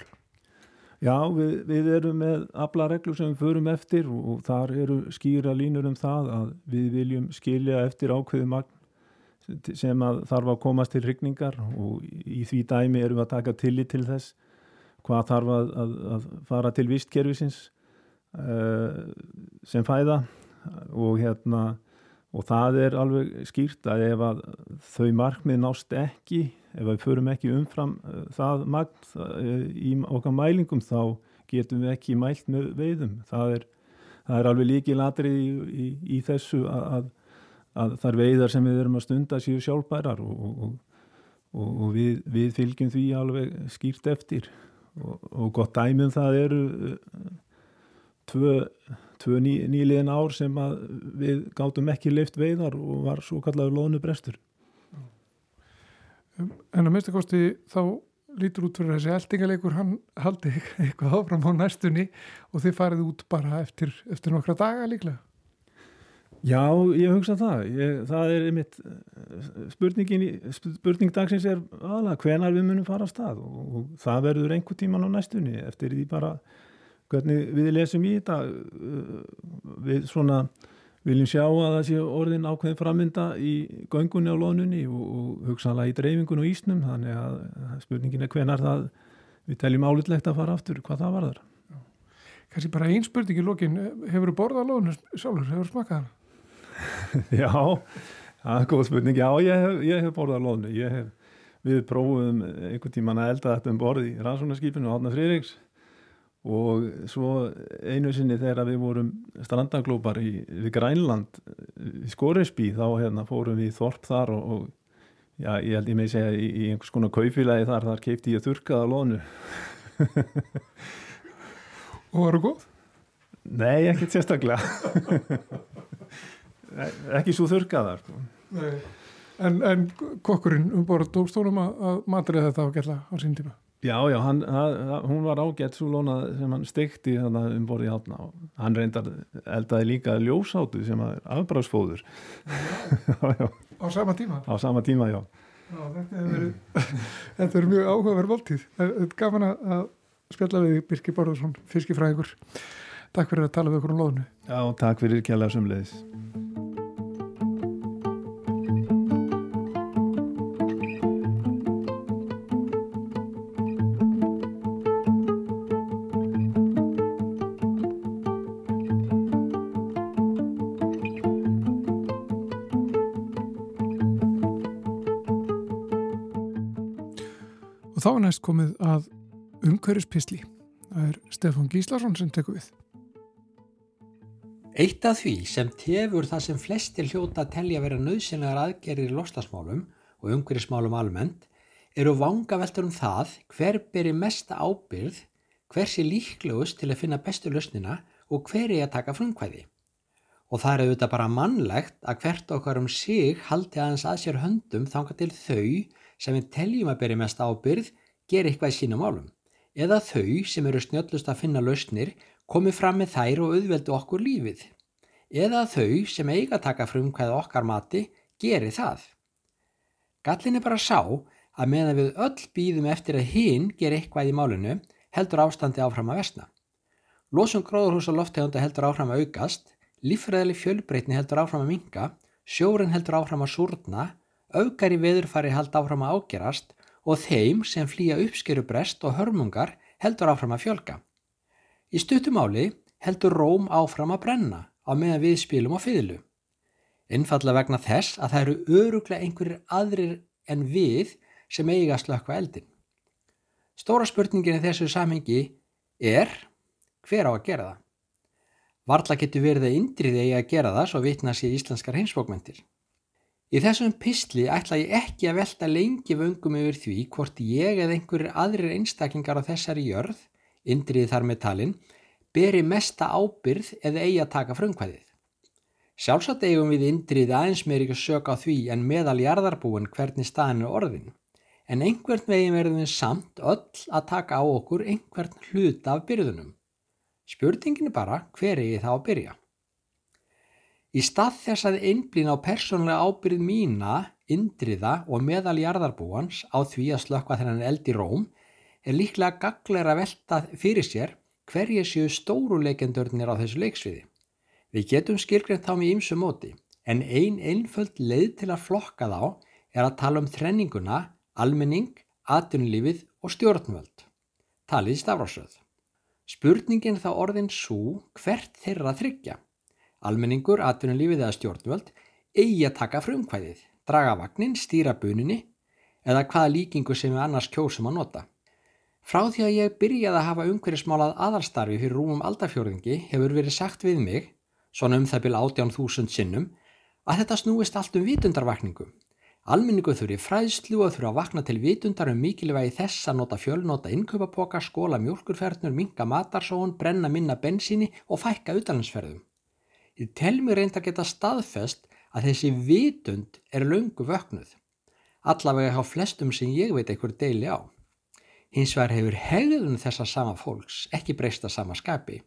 Já, við, við erum með abla reglur sem við förum eftir og, þar eru skýra línur um það að við viljum skilja eftir ákveði magn sem að þarf að komast til rigningar og í því dæmi erum við að taka tillit til þess hvað þarf að, að, að fara til vistkerfisins sem fæða og hérna og það er alveg skýrt að ef að þau markmið nást ekki ef við förum ekki umfram uh, það magn uh, í okkar mælingum þá getum við ekki mælt með veiðum. Það er, það er alveg líki latri í, í, í þessu að, að þar veiðar sem við erum að stunda séu sjálfbærar og, og, og, og við, við fylgjum því alveg skýrt eftir. Og gott dæmum það eru tvö tvö ný, nýliðin ár sem við gáttum ekki leift veiðar og var svo kallaður loðnu brestur. En að minnstakosti þá lítur út fyrir þessi eldingaleikur hann haldi eitthvað áfram á næstunni og þið farið út bara eftir, eftir nokkra daga líklega. Já, ég hugsa það. Ég, það er einmitt spurningin, spurning dagsins er aðalega hvenar við munum fara á stað og, og það verður einhver tíman á næstunni eftir því bara hvernig við lesum í þetta uh, við svona viljum sjá að það sé orðin ákveðin frammynda í göngunni á lónunni og, og hugsanlega í dreifingun og ísnum þannig að spurningin er hvenar það við teljum álitlegt að fara aftur hvað það var þar Kanski bara einn spurning í lókin hefur þú borðað lónu sjálfur, hefur þú smakað hana? já, það er góð spurning. Já, ég hef, ég hef borðað lónu hef, við prófum einhvern tíman að elda þetta um borði í rannsóknarskipinu Átna Frýriks og svo einu sinni þegar við vorum strandaglópar í, við Grænland í Skoresby þá hérna, fórum við í Þorp þar og, og já, ég held ég með að segja í, í einhvers konar kaufilagi þar, þar keipti ég þurkaða lónu Og var það góð? Nei, ekkert sérstaklega ekki svo þurkaðar sko. En, en kokkurinn um borð dóstólum að matriða þetta á gætla á sín tíma? Já, já, hann, hann, hún var ágætt svo lóna sem hann stekti um borði hátna og hann reyndar eldaði líka ljósátu sem er afbráðsfóður Á sama tíma? Á sama tíma, já, já Þetta er, þetta er mjög áhugaverð voltíð gaman að spjalla við Birki Borðarsson, fiskifræðingur. Takk fyrir að tala við okkur um loðinu Já, takk fyrir kjærlega sumleðis næst komið að umhverjuspísli. Það er Stefán Gíslason sem tekur við. Eitt af því sem tefur það sem flestir hljóta að telja vera nöðsynlegar aðgerir í lostasmálum og umhverjusmálum almennt eru vangaveltur um það hver beri mesta ábyrð, hver sé líklegust til að finna bestu lausnina og hver er að taka frumkvæði. Og það er auðvitað bara mannlegt að hvert okkar um sig haldi aðeins að sér höndum þanga til þau sem við teljum að beri mest ábyrð gera eitthvað í sínum álum eða þau sem eru snjöllust að finna lausnir komi fram með þær og auðveldu okkur lífið eða þau sem eiga að taka frum hvað okkar mati geri það. Gallin er bara sá að meðan við öll býðum eftir að hinn ger eitthvað í málinu heldur ástandi áfram að vesna. Losum gróðurhús og loftegunda heldur áfram að aukast, lífræðileg fjölbreytni heldur áfram að minga, sjórin heldur áfram að súrna Aukar í veðurfari hald áfram að ágerast og þeim sem flýja uppskerubrest og hörmungar heldur áfram að fjölga. Í stuttumáli heldur Róm áfram að brenna á meðan við spilum á fyrlu. Innfalla vegna þess að það eru öruglega einhverjir aðrir en við sem eiga að slökka eldin. Stóra spurningin í þessu samhengi er hver á að gera það? Varla getur verið að indriði eigi að gera það svo vitna sér íslenskar heimsbókmentir. Í þessum pistli ætla ég ekki að velta lengi vöngum yfir því hvort ég eða einhverjir aðrir einstaklingar á þessari jörð, indriði þar með talin, beri mesta ábyrð eða eigi að taka frumkvæðið. Sjálfsagt eigum við indriði aðeins meir ekki að söka á því en meðal jarðarbúin hvernig staðin er orðin, en einhvern veginn verðum við samt öll að taka á okkur einhvern hlut af byrðunum. Spurningin er bara hver er ég þá að byrja? Í stað þess að einblýna á persónlega ábyrð mína, indriða og meðal jarðarbúans á því að slökka þennan eld í róm er líklega gagleira velta fyrir sér hverja séu stóruleikendurnir á þessu leiksviði. Við getum skilgreynt þá með ýmsu móti en ein einföld leið til að flokka þá er að tala um þrenninguna, almenning, atvinnulífið og stjórnvöld. Talið í stafrásröð. Spurningin þá orðin svo hvert þeirra þryggja. Almenningur, atvinnulífið eða stjórnvöld eigi að taka frumkvæðið, draga vagnin, stýra buninni eða hvaða líkingu sem við annars kjósum að nota. Frá því að ég byrjaði að hafa umhverjismálað aðalstarfi fyrir rúmum aldarfjörðingi hefur verið sagt við mig, svona um það byrja 18.000 sinnum, að þetta snúist allt um vitundarvakningu. Alminningu þurfi fræðslu og þurfi að vakna til vitundar um mikilvægi þess að nota fjölnota innkaupapoka, skóla mjölkurferðnur, minga matarsóun, brenna minna bensíni og fækka utalansferðum. Ég tel mér reynd að geta staðfest að þessi vitund er löngu vöknuð. Allavega hjá flestum sem ég veit einhver deili á. Hins vegar hefur hegðun þessa sama fólks ekki breyst að sama skapi.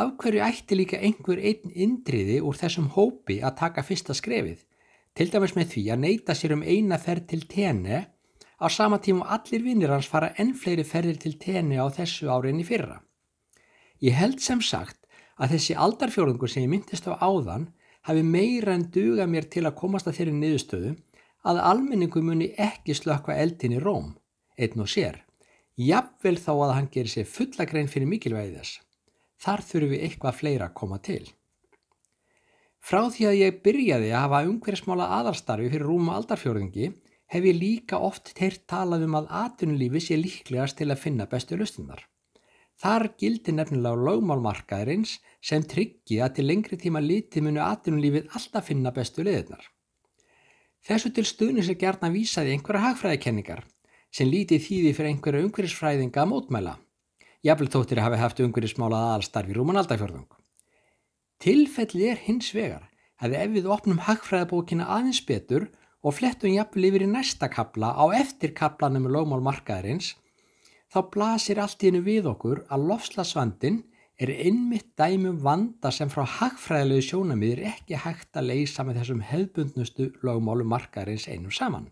Af hverju ætti líka einhver einn indriði úr þessum hópi að taka fyrsta skrefið, til dæmis með því að neyta sér um eina ferð til tenni á sama tíma og allir vinnir hans fara enn fleiri ferðir til tenni á þessu áriðinni fyrra. Ég held sem sagt að þessi aldarfjórðungur sem ég myndist á áðan hafi meira en duga mér til að komast að þeirri niðurstöðu að almenningu muni ekki slökka eldin í róm einn og sér, jafnvel þá að hann gerir sér fulla grein fyrir mikilvægi þess. Þar þurfum við eitthvað fleira að koma til. Frá því að ég byrjaði að hafa umhverjasmála aðalstarfi fyrir rúma aldarfjörðingi hef ég líka oft teirt talað um að atvinnulífi sé líklegast til að finna bestu lustinnar. Þar gildi nefnilega lögmálmarkaðurins sem tryggi að til lengri tíma liti munu atvinnulífið alltaf finna bestu leðirnar. Þessu til stuðnis er gert að vísaði einhverja hagfræðikenningar sem lítið þýði fyrir einhverja umhverjusfræðinga mótmæla. Jafnvel þóttir hafi haft umhverjusmálað aðalstarfi rúman aldarfjörðung. Tilfelli er hins vegar að ef við opnum hagfræðabókina aðeins betur og flettum jafnvel yfir í næsta kapla á eftir kaplanum með lögmál markaðarins, þá blasir allt í hennu við okkur að lofslagsvandin er einmitt dæmum vanda sem frá hagfræðilegu sjónamiður ekki hægt að leysa með þessum hefðbundnustu lögmálu markaðarins einum saman.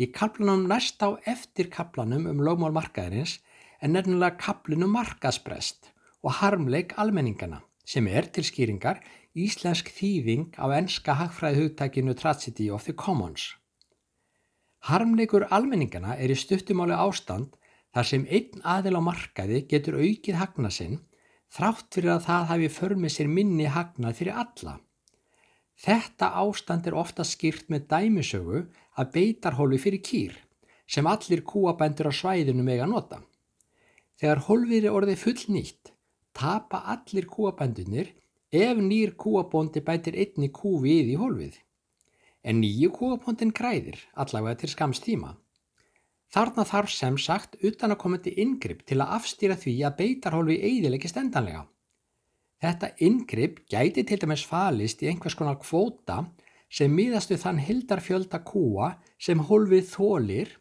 Í kaplanum næst á eftir kaplanum um lögmál markaðarins er nefnilega kaplinum markasprest og harmleik almenningana sem er til skýringar íslensk þýðing á enska hagfræði hugtækinu Tragedy of the Commons. Harmleikur almenningana er í stuttumáli ástand þar sem einn aðil á markaði getur aukið hagnasinn þrátt fyrir að það hafi förmið sér minni hagnað fyrir alla. Þetta ástand er ofta skýrt með dæmisögu að beitarhólfi fyrir kýr sem allir kúabændur á svæðinu meg að nota. Þegar hólfið er orðið full nýtt tapa allir kúabændunir ef nýr kúabóndi bætir einni kú við í hólfið. En nýju kúabóndin græðir allavega til skamstíma. Þarna þarf sem sagt utan að koma til yngripp til að afstýra því að beitarhólfi eidilegist endanlega. Þetta yngripp gæti til dæmis falist í einhvers konar kvóta sem miðast við þann hildarfjölda kúa sem hólfið þólir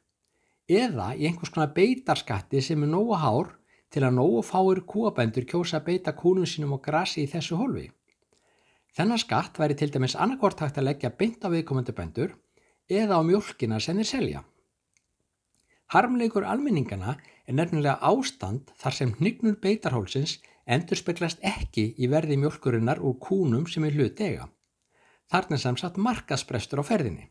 eða í einhvers konar beitarskatti sem er nógu hár til að nógu fáir kúabændur kjósa beita kúnum sínum og grasi í þessu hólfi. Þennan skatt væri til dæmis annarkort hægt að leggja beint á viðkomandi bændur eða á mjölkina sem þeir selja. Harmleikur almenningana er nefnilega ástand þar sem hnygnur beitarhólsins endur speglast ekki í verði mjölkurinnar úr kúnum sem er hlut ega. Þarna sem satt markasprestur á ferðinni.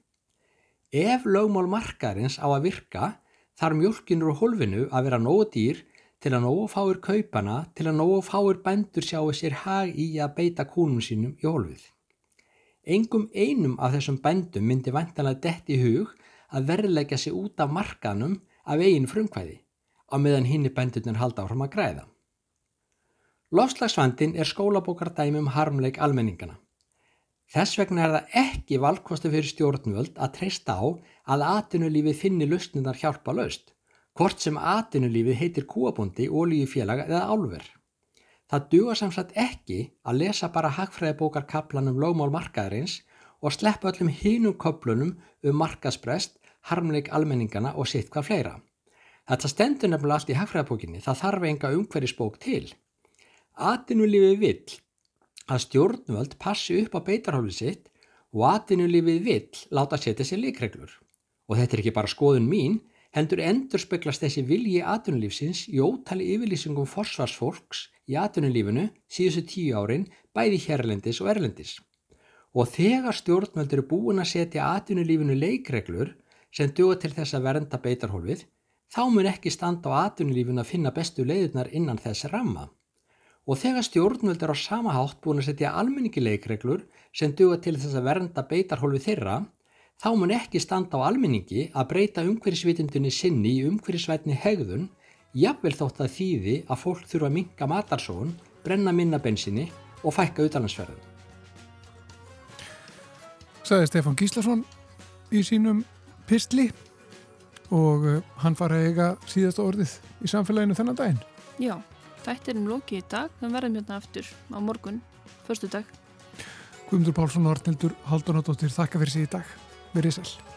Ef lögmál markarins á að virka þarf mjölkinur og hólfinu að vera nógu dýr til að nógu fáir kaupana til að nógu fáir bændur sjáu sér hag í að beita kúnum sínum í hólfið. Engum einum af þessum bændum myndi vantanlega dett í hug að verðleggja sig út af markanum af eigin frumkvæði á meðan hinn í bændunum halda áfram að græða. Lofslagsvandin er skólabókardæmi um harmleik almenningana. Þess vegna er það ekki valkostu fyrir stjórnvöld að treysta á að atunulífið finni lustnundar hjálpa laust, hvort sem atunulífið heitir kúabundi, ólíufélag eða álver. Það duga samsagt ekki að lesa bara hagfræðibókarkaplanum lögmál markaðarins og sleppa öllum hínum köplunum um markasprest, harmleik almenningana og sitt hvað fleira. Þetta stendur nefnilega allt í hagfræðabókinni, það þarf enga umhverjusbók til. Atinulífið vill að stjórnvöld passi upp á beitarhóli sitt og atinulífið vill láta setja sér leikreglur. Og þetta er ekki bara skoðun mín, hendur endur speklast þessi vilji atinulífsins í ótali yfirlýsingum forsvarsfólks í atinulífinu síðustu tíu árin bæði hérlendis og erlendis. og þegar stjórnvöld eru búin að setja atvinnulífinu leikreglur sem duga til þess að vernda beitarhólfið, þá mun ekki standa á atvinnulífinu að finna bestu leiðunar innan þess ramma. Og þegar stjórnvöld eru á sama hátt búin að setja almenningi leikreglur sem duga til þess að vernda beitarhólfið þeirra, þá mun ekki standa á almenningi að breyta umhverfisvitundunni sinni í umhverfisvætni hegðun, jafnvel þótt að þýði að fólk þurfa að minka matarsón, brenna minna bensinni og fækka utalansferðum. Saði Stefán Gíslason í sínum pistli og uh, hann fara að eiga síðasta orðið í samfélaginu þennan daginn. Já, þættirum loki í dag, þann verðum hérna aftur á morgun, förstu dag. Guðmundur Pálsson og Arnildur Haldunadóttir þakka fyrir sig í dag. Verið sæl.